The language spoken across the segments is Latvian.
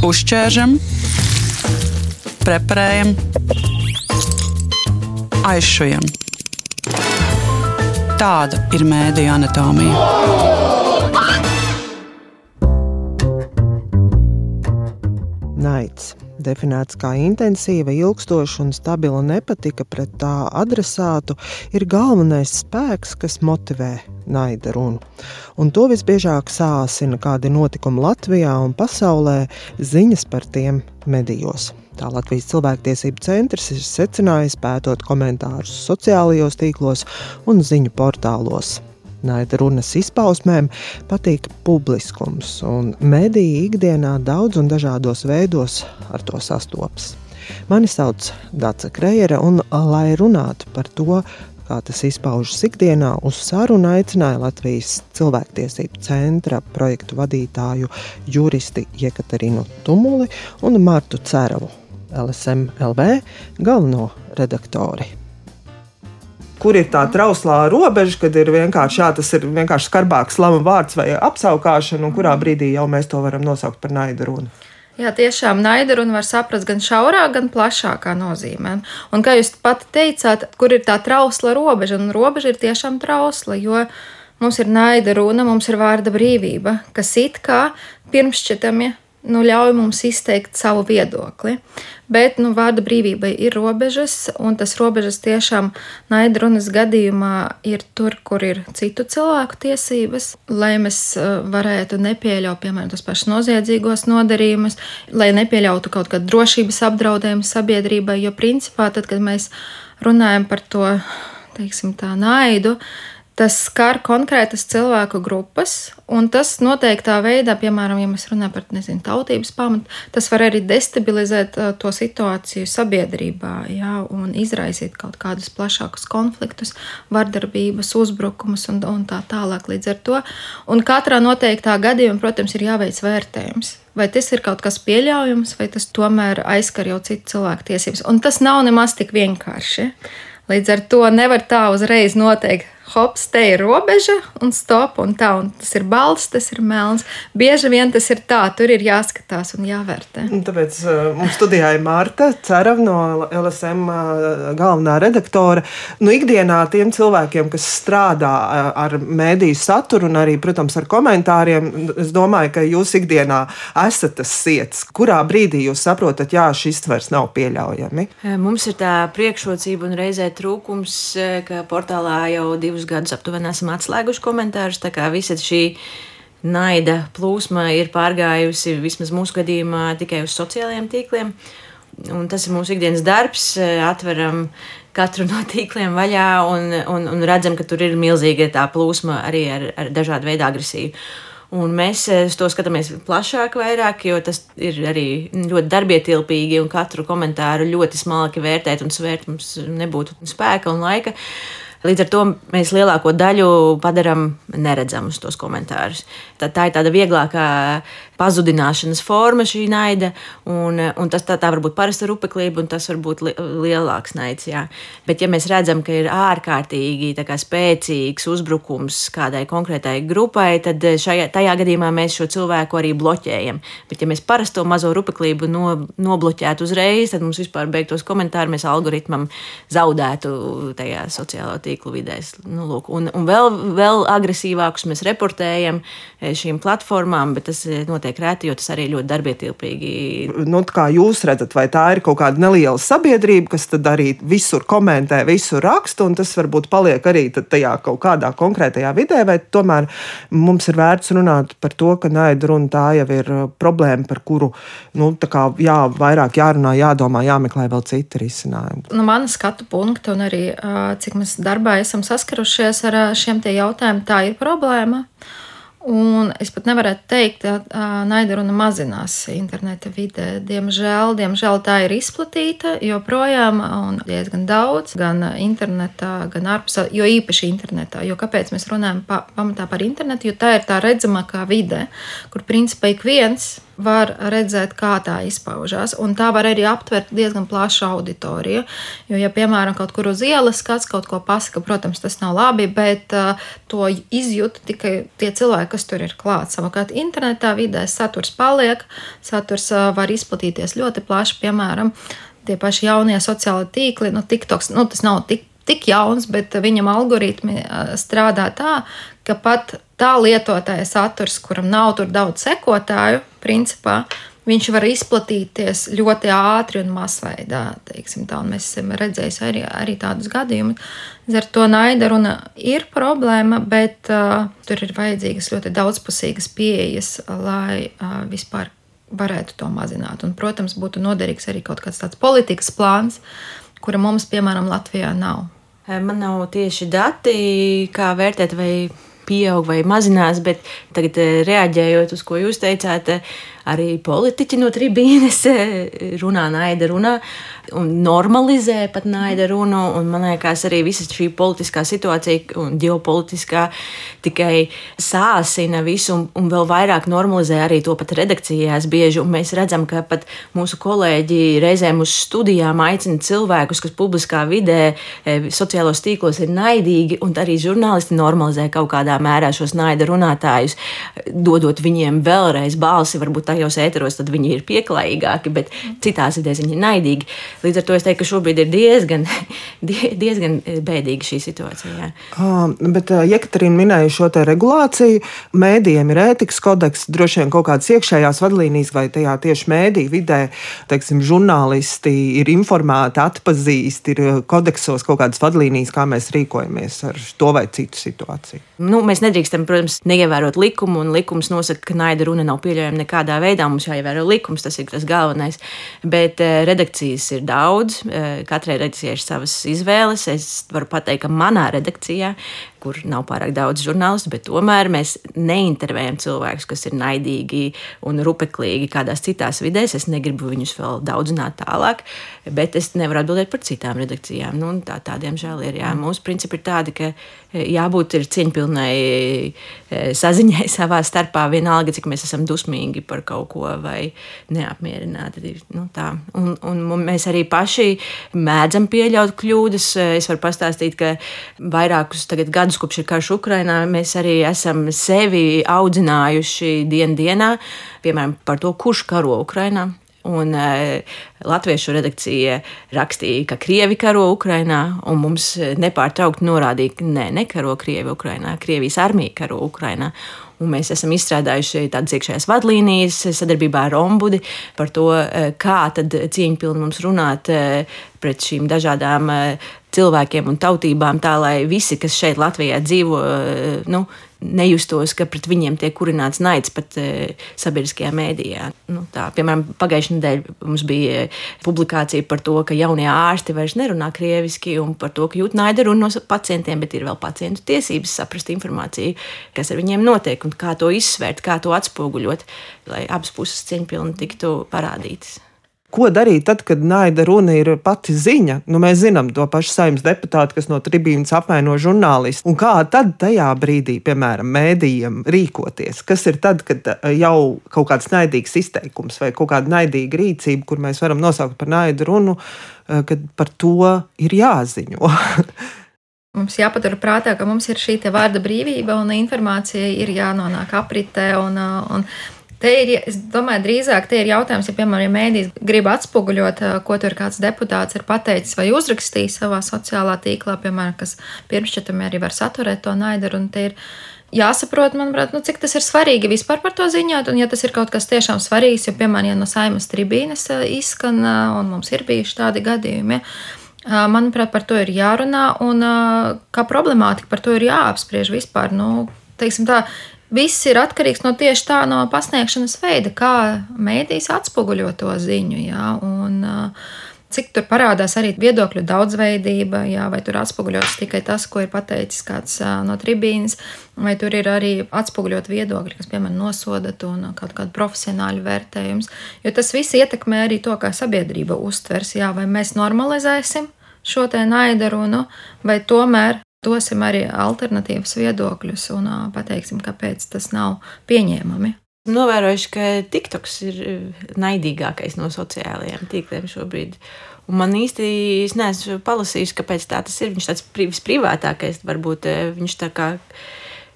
Uzķēršam, preparējam, aizšujam. Tāda ir mēdīņa anatomija. Naids definēts kā intensīva, ilgstoša un stabila nepatika pret tā adresātu, ir galvenais spēks, kas motivē naida runu. Un to visbiežāk sāsina kādi notikumi Latvijā un pasaulē, ziņas par tiem medijos. Tā Latvijas cilvēktiesību centrs ir secinājis, pētot komentārus sociālajos tīklos un ziņu portālos. Naida runas izpausmēm patīk publiskums, un mediji ikdienā daudz un dažādos veidos ar to sastopas. Mani sauc Dārsa Krejere, un, lai runātu par to, kā tas izpaužas ikdienā, uz sarunu aicināja Latvijas cilvēktiesību centra projektu vadītāju juristi Jekaterinu Tumuli un Martu Ceravu, LSM LV galveno redaktori kur ir tā trauslā robeža, kad ir vienkārši, jā, tas ir vienkārši skarbāks slama vārds vai apsaukāšana, un kurā brīdī jau mēs to varam nosaukt par naida runu. Jā, tiešām naida runa var saprast gan šaurā, gan plašākā nozīmē. Un kā jūs pat teicāt, kur ir tā trausla robeža, un robeža ir tiešām trausla, jo mums ir naida runa, mums ir vārda brīvība, kas it kā pirmšķitami nu, ļauj mums izteikt savu viedokli. Bet nu, vārda brīvībai ir robežas, un tas robežas tiešām naidrunas gadījumā ir tur, kur ir citu cilvēku tiesības, lai mēs uh, varētu nepieļaut, piemēram, tos pašus noziedzīgos nodarījumus, lai nepieļautu kaut kādu drošības apdraudējumu sabiedrībai, jo principā tad, kad mēs runājam par to, teiksim, tā naidu, tas skar konkrētas cilvēku grupas, un tas noteiktā veidā, piemēram, ja mēs runājam par nezinu, tautības pamatu, tas var arī destabilizēt to situāciju sabiedrībā jā, un izraisīt kaut kādus plašākus konfliktus, vardarbības, uzbrukumus un, un tā tālāk līdz ar to. Un katrā noteiktā gadījumā, protams, ir jāveic vērtējums. Vai tas ir kaut kas pieļaujams, vai tas tomēr aizskar jau citu cilvēku tiesības. Un tas nav nemaz tik vienkārši. Līdz ar to nevar tā uzreiz noteikt, hops, te ir robeža un stop, un tā, un tas ir balts, tas ir melns. Bieži vien tas ir tā, tur ir jāskatās un jāvērtē. Un tāpēc uh, mums studijā ir Marta Cerava no LSM uh, galvenā redaktore. Nu, ikdienā tiem cilvēkiem, kas strādā uh, ar mēdīju saturu un arī, protams, ar komentāriem, es domāju, ka jūs ikdienā esat tas sirds. Kurā brīdī jūs saprotat, jā, šis vairs nav pieļaujami? Mums ir tā priekšrocība un reizē trūkums, ka portālā jau divus divus gadus aptuveni esam atslēguši komentārus. Tā kā visa šī naida plūsma ir pārgājusi vismaz mūsu gadījumā tikai uz sociālajiem tīkliem. Un tas ir mūsu ikdienas darbs. Atveram katru no tīkliem vaļā un, un, un redzam, ka tur ir milzīga tā plūsma arī ar, ar dažādu veidu agresiju. Un mēs to skatāmies plašāk, vairāk, jo tas ir arī ļoti darbietilpīgi un katru komentāru ļoti smalki vērtēt un svērt mums nebūtu spēka un laika. Līdz ar to mēs lielāko daļu padarām neredzamus tos komentārus. Tā, tā ir tāda vieglākā pazudināšanas forma, šī naida, un, un tas tā, tā var būt parasta rupeklība, un tas var būt li, lielāks naids. Jā. Bet, ja mēs redzam, ka ir ārkārtīgi kā, spēcīgs uzbrukums kādai konkrētai grupai, tad šajā, tajā gadījumā mēs šo cilvēku arī bloķējam. Bet, ja mēs parasto mazo rupeklību no, nobloķētu uzreiz, tad mums vispār beigtos komentāri mēs algoritmam zaudētu tajā tīklā tīklu vidēs. Nu, lūk, un un vēl, vēl agresīvākus mēs reportējam e, šīm platformām, bet tas e, notiek reti, jo tas arī ļoti darbietilpīgi. Nu, kā jūs redzat, vai tā ir kaut kāda neliela sabiedrība, kas tad arī visur komentē, visur raksta, un tas varbūt paliek arī tajā kaut kādā konkrētajā vidē, vai tomēr mums ir vērts runāt par to, ka naida runa tā jau ir e, problēma, par kuru nu, kā, jā, vairāk jārunā, jādomā, jāmeklē vēl citi risinājumi. No nu, manas skatu punkta un arī cik mēs darbā darbā esam saskarušies ar šiem jautājumiem, tā ir problēma. Un es pat nevaru teikt, ka naida runa mazinās interneta vidē. Diemžēl, diemžēl tā ir izplatīta joprojām un diezgan daudz, gan internetā, gan ārpus, jo īpaši internetā. Jo kāpēc mēs runājam pa, pamatā par internetu? Jo tā ir tā redzamākā vide, kur principā ik viens var redzēt, kā tā izpaužās. Un tā var arī aptvert diezgan plašu auditoriju. Jo, ja, piemēram, kaut kur uz ielas kāds kaut ko pasaka, protams, tas nav labi, bet uh, to izjūt tikai tie cilvēki, kas tur ir klāts. Savukārt, internetā vidē saturs paliek, saturs uh, var izplatīties ļoti plaši, piemēram, tie paši jaunie sociālie tīkli, nu, TikToks, nu, tas nav tik tik jauns, bet viņam algoritmi strādā tā, ka pat tā lietotāja saturs, kuram nav tur daudz sekotāju, principā, viņš var izplatīties ļoti ātri un masveidā. Mēs esam redzējuši arī, arī tādus gadījumus. Ar to naida runa ir problēma, bet uh, tur ir vajadzīgas ļoti daudzpusīgas pieejas, lai uh, vispār varētu to mazināt. Un, protams, būtu noderīgs arī kaut kāds tāds politikas plāns, kura mums, piemēram, Latvijā nav. Man nav tieši dati, kā vērtēt, vai pieaug vai mazinās, bet tagad reaģējot uz ko jūs teicāt, arī politiķi no tribīnes runā naida runā un normalizē pat naida runu. Man liekas, arī visa šī politiskā situācija un ģeopolitiskā tikai sāsina visu un, un vēl vairāk normalizē arī to pat redakcijās bieži. Un mēs redzam, ka pat mūsu kolēģi reizēm uz studijām aicina cilvēkus, kas publiskā vidē, e, sociālos tīklos ir naidīgi, un arī žurnālisti normalizē kaut kādā mērā šos naida runātājus, dodot viņiem vēlreiz balsi, varbūt tajos ēteros, tad viņi ir pieklājīgāki, bet citās idejās viņi ir naidīgi. Līdz ar to es teiktu, ka šobrīd ir diezgan, diezgan bēdīga šī situācija. Uh, bet uh, Jekaterina minēja šo te regulāciju. Mēdījiem ir ētikas kodeks, droši vien kaut kādas iekšējās vadlīnijas, vai tajā tieši mēdīju vidē, teiksim, žurnālisti ir informēti, atpazīst, ir kodeksos kaut kādas vadlīnijas, kā mēs rīkojamies ar to vai citu situāciju. Nu, mēs nedrīkstam, protams, neievērot likumu, un likums nosaka, ka naida runa nav pieļaujama nekādā veidā. Mums jāievēro likums, tas ir tas galvenais. Bet uh, redakcijas ir daudz, uh, katrai redakcijai ir savas izvēles. Es varu pateikt, ka manā redakcijā kur nav pārāk daudz žurnālistu, bet tomēr mēs neintervējam cilvēkus, kas ir naidīgi un rupeklīgi kādās citās vidēs. Es negribu viņus vēl daudzināt tālāk, bet es nevaru atbildēt par citām redakcijām. Nu, tā, tādiem žēl ir. Jā. Mūsu principi ir tādi, ka e, jābūt cieņpilnai e, saziņai savā starpā, vienalga, cik mēs esam dusmīgi par kaut ko vai neapmierināti. Nu, tā. un, un mēs arī paši mēdzam pieļaut kļūdas. Es varu pastāstīt, ka vairākus gadus gadus, kopš ir karš Ukrainā, mēs arī esam sevi audzinājuši dienu dienā, piemēram, par to, kurš karo Ukrainā. Un uh, latviešu redakcija rakstīja, ka krievi karo Ukrainā, un mums nepārtraukti norādīja, ka nē, nekaro krievi Ukrainā, Krievijas armija karo Ukrainā. Un mēs esam izstrādājuši tādas iekšējās vadlīnijas sadarbībā ar Ombudi par to, kā tad cieņpilni mums runāt pret šīm dažādām cilvēkiem un tautībām, tā lai visi, kas šeit Latvijā dzīvo, nu, nejustos, ka pret viņiem tiek kurināts naids pat e, sabiedriskajā mēdījā. Nu, tā, piemēram, pagājušajā nedēļā mums bija publikācija par to, ka jaunie ārsti vairs nerunā krieviski un par to, ka jūt naidu runu no pacientiem, bet ir vēl pacientu tiesības saprast informāciju, kas ar viņiem notiek un kā to izsvērt, kā to atspoguļot, lai abas puses cieņpilni tiktu parādītas. Ko darīt tad, kad naida runa ir pati ziņa? Nu, mēs zinām to pašu saimnes deputātu, kas no tribīnas apvaino žurnālistu. Un kā tad tajā brīdī, piemēram, mēdījiem rīkoties? Kas ir tad, kad eh, jau kaut kāds naidīgs izteikums vai kaut kāda naidīga rīcība, kur mēs varam nosaukt par naidu runu, eh, kad par to ir jāziņo? Mums jāpatur prātā, ka mums ir šī vārda brīvība un informācija ir jānonāk apritē. Un, eh, un Te ir, es domāju, drīzāk tie ir jautājums, ja, piemēram, ja mēdīs grib atspoguļot, ko tur kāds deputāts ir pateicis vai uzrakstījis savā sociālā tīklā, piemēram, kas pirmšķietami arī var saturēt to naidaru. Jāsaprot, manuprāt, nu, cik tas ir svarīgi vispār par to ziņot, un ja tas ir kaut kas tiešām svarīgs, jo, piemēram, ja no saimas tribīnes izskan, un mums ir bijuši tādi gadījumi, ja, manuprāt, par to ir jārunā, un kā problemātika par to ir jāapspriež vispār. Nu, tā, Viss ir atkarīgs no tieši tā no pasniegšanas veida, kā mēdīs atspoguļo to ziņu. Jā, un, Cik tur parādās arī viedokļu daudzveidība, jā, vai tur atspoguļots tikai tas, ko ir pateicis kāds no tribīnes, vai tur ir arī atspoguļot viedokļi, kas, piemēram, nosodat un kaut kādu profesionāļu vērtējumus. Jo tas viss ietekmē arī to, kā sabiedrība uztvers, jā, vai mēs normalizēsim šo te naidarunu, vai tomēr dosim arī alternatīvas viedokļus un pateiksim, kāpēc tas nav pieņēmami. Novērojuši, ka TikToks ir naidīgākais no sociālajiem tīkliem šobrīd. Un man īsti es neesmu palasījis, kāpēc tā tas ir. Viņš tāds visprivātākais, varbūt viņš tā kā.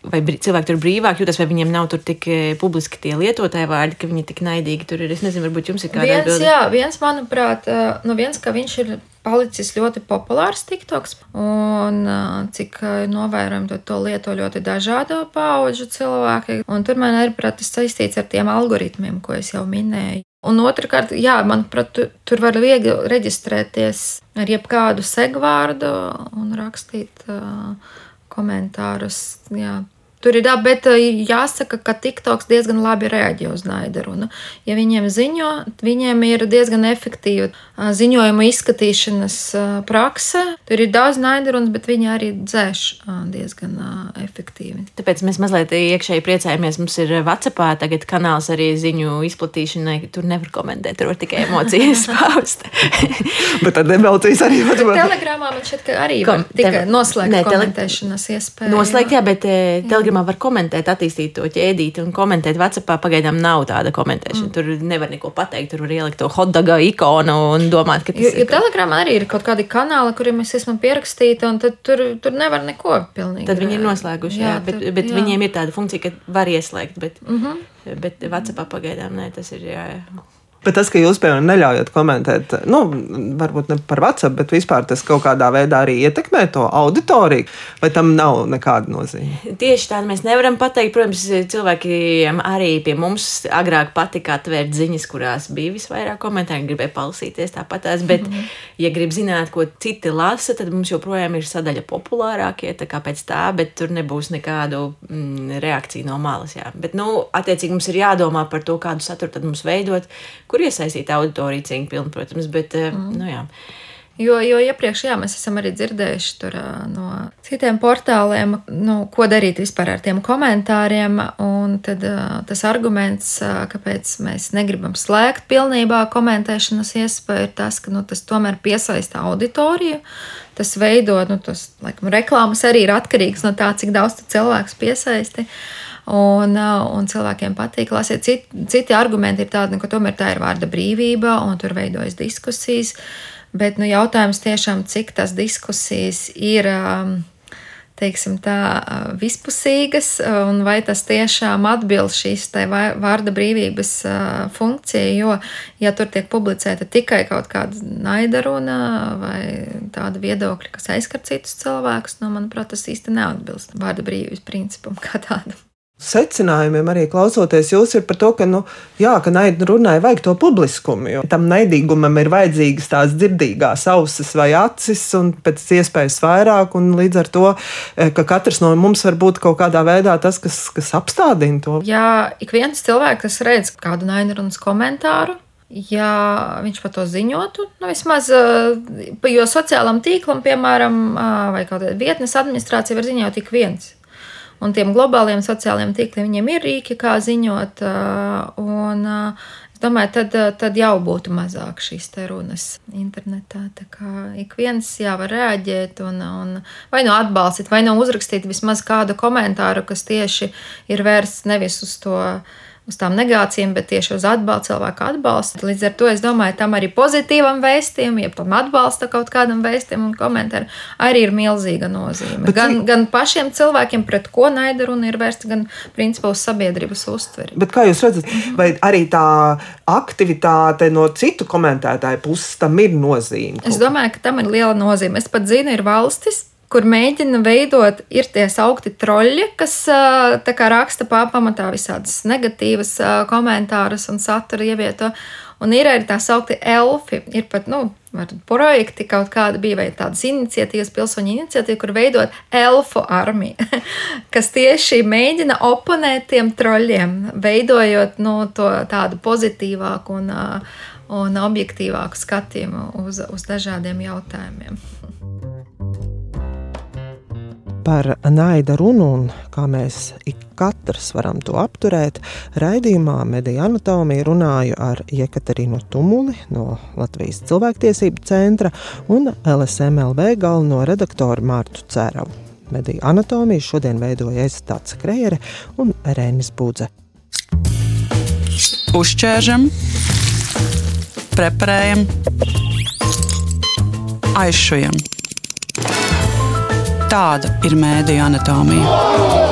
Vai cilvēki tur brīvāk jūtas, vai viņiem nav tur tik publiski tie lietotāji vārdi, ka viņi tik naidīgi tur ir. Es nezinu, varbūt jums ir kāda viens, atbilde. Jā, viens, manuprāt, nu viens, ka viņš ir palicis ļoti populārs TikToks, un cik novērojam, to, to lieto ļoti dažādo pauģu cilvēki. Un tur man ir, prāt, tas saistīts ar tiem algoritmiem, ko es jau minēju. Un otrkārt, jā, manuprāt, tu, tur var viegli reģistrēties ar jebkādu segvārdu un rakstīt uh, komentārus. Jā. Tur ir dabi, bet jāsaka, ka TikToks diezgan labi reaģē uz naidarunu. Ja viņiem ziņo, viņiem ir diezgan efektīva ziņojuma izskatīšanas prakse. Tur ir daudz naidarunas, bet viņi arī dzēš diezgan efektīvi. Tāpēc mēs mazliet iekšēji priecājamies. Mums ir Vācijā tagad kanāls arī ziņu izplatīšanai. Tur nevar komentēt, tur var tikai emocijas paust. bet tad emocijas arī var būt. Telegramā man šķiet, ka arī Kom, tikai noslēgt ne, komentēšanas iespēju. Noslēgt, jā, bet jā. Instagramā var komentēt, attīstīt to ķēdīti un komentēt. Vācijā pagaidām nav tāda komentēšana. Mm. Tur nevar neko pateikt, tur var ielikt to hotdoga ikonu un domāt, ka tas jo, ir. Jo Telegramā arī ir kaut kādi kanāli, kuriem es esmu pierakstīta, un tur, tur nevar neko pilnīgi. Tad viņi ir noslēguši, jā, jā bet, tur, bet jā. viņiem ir tāda funkcija, ka var ieslēgt, bet, mm -hmm. bet Vācijā pagaidām nē, tas ir jā. jā. Bet tas, ka jūs, piemēram, neļaujat komentēt, nu, varbūt ne par WhatsApp, bet vispār tas kaut kādā veidā arī ietekmē to auditoriju, vai tam nav nekāda nozīme? Tieši tā mēs nevaram pateikt. Protams, cilvēkiem arī pie mums agrāk patika atvērt ziņas, kurās bija visvairāk komentāru, gribēja palasīties tāpatās. Bet, mm -hmm. ja grib zināt, ko citi lasa, tad mums joprojām ir sadaļa populārākie, tā kā pēc tā, bet tur nebūs nekādu mm, reakciju no malas. Jā. Bet, nu, attiecīgi mums ir jādomā par to, kādu saturu tad mums veidot kur iesaistīta auditorija cīņa pilna, protams, bet, mm. nu jā. Jo, jo iepriekš jā, mēs esam arī dzirdējuši tur, no citiem portāliem, nu, ko darīt vispār ar tiem komentāriem. Tad tas arguments, kāpēc mēs negribam slēgt pilnībā komentēšanas iespēju, ir tas, ka nu, tas tomēr piesaista auditoriju. Tas veido, nu, tas, laikam, reklāmas arī ir atkarīgs no tā, cik daudz cilvēks piesaisti. Uh, Un, uh, un cilvēkiem patīk lasīt. Citi, citi argumenti ir tādi, nu, ka tomēr tā ir vārda brīvība un tur veidojas diskusijas. Bet nu, jautājums tiešām, cik tas diskusijas ir. Um, teiksim, tā, uh, vispusīgas, un vai tas tiešām atbilst šīs vārda brīvības uh, funkcijai. Jo, ja tur tiek publicēta tikai kaut kāda naidaruna vai tāda viedokļa, kas aizskar citus cilvēkus, nu, manuprāt, tas īsti neatbilst vārda brīvības principam kā tādam secinājumiem, arī klausoties jūs, ir par to, ka, nu, jā, ka naida runai vajag to publiskumu. Tam naidīgumam ir vajadzīgas tās dzirdīgās ausis vai acis, un pēc iespējas vairāk. Līdz ar to, eh, ka katrs no mums var būt kaut kādā veidā tas, kas, kas apstādina to. Jā, ik viens cilvēks, kas redz kādu naidarunas komentāru. Ja viņš par to ziņotu, nu, vismaz, eh, jo sociālam tīklam, piemēram, vai kāda vietnes administrācija var ziņot tik viens un tiem globāliem sociālajiem tīkliem viņiem ir rīki, kā ziņot. Un, es domāju, tad, tad jau būtu mazāk šīs runas internetā. Tā kā ik viens jā, var reaģēt un, un vai nu atbalstīt, vai nu uzrakstīt vismaz kādu komentāru, kas tieši ir vērsts nevis uz to uz tām negācijām, bet tieši uz atbalstu, cilvēku atbalstu. Līdz ar to es domāju, tam arī pozitīvam vēstījumam, ja tam atbalsta kaut kādam vēstījumam un komentāram, arī ir milzīga nozīme. Bet, gan, gan pašiem cilvēkiem, pret ko naida runa ir vērsta, gan principā uz sabiedrības uztveri. Bet kā jūs redzat, vai arī tā aktivitāte no citu komentētāju puses tam ir nozīme? Es domāju, ka tam ir liela nozīme. Es pat zinu, ir valstis, kur mēģina veidot, ir tie saukti troļļi, kas kā, raksta pamatā visādas negatīvas komentārus un satura ievieto. Un ir arī tā saukti elfi. Ir pat nu, projekti, kaut kāda bija, vai tādas iniciatīvas, pilsoņu iniciatīva, kur veidot elfu armiju, kas tieši mēģina oponēt tiem troļļiem, veidojot nu, to tādu pozitīvāku un, un objektīvāku skatījumu uz, uz dažādiem jautājumiem par naida runu un kā mēs ik katrs varam to apturēt, raidījumā Mediju anatomija runāju ar Jekaterinu Tumuli no Latvijas cilvēktiesību centra un LSMLB galveno redaktoru Mārtu Cēravu. Mediju anatomiju šodien veidoja Ezitāts Krējere un Rēnis Budze. Uzķēršam, preparējam, aizšujam. Tāda ir mēdīņa anatomija.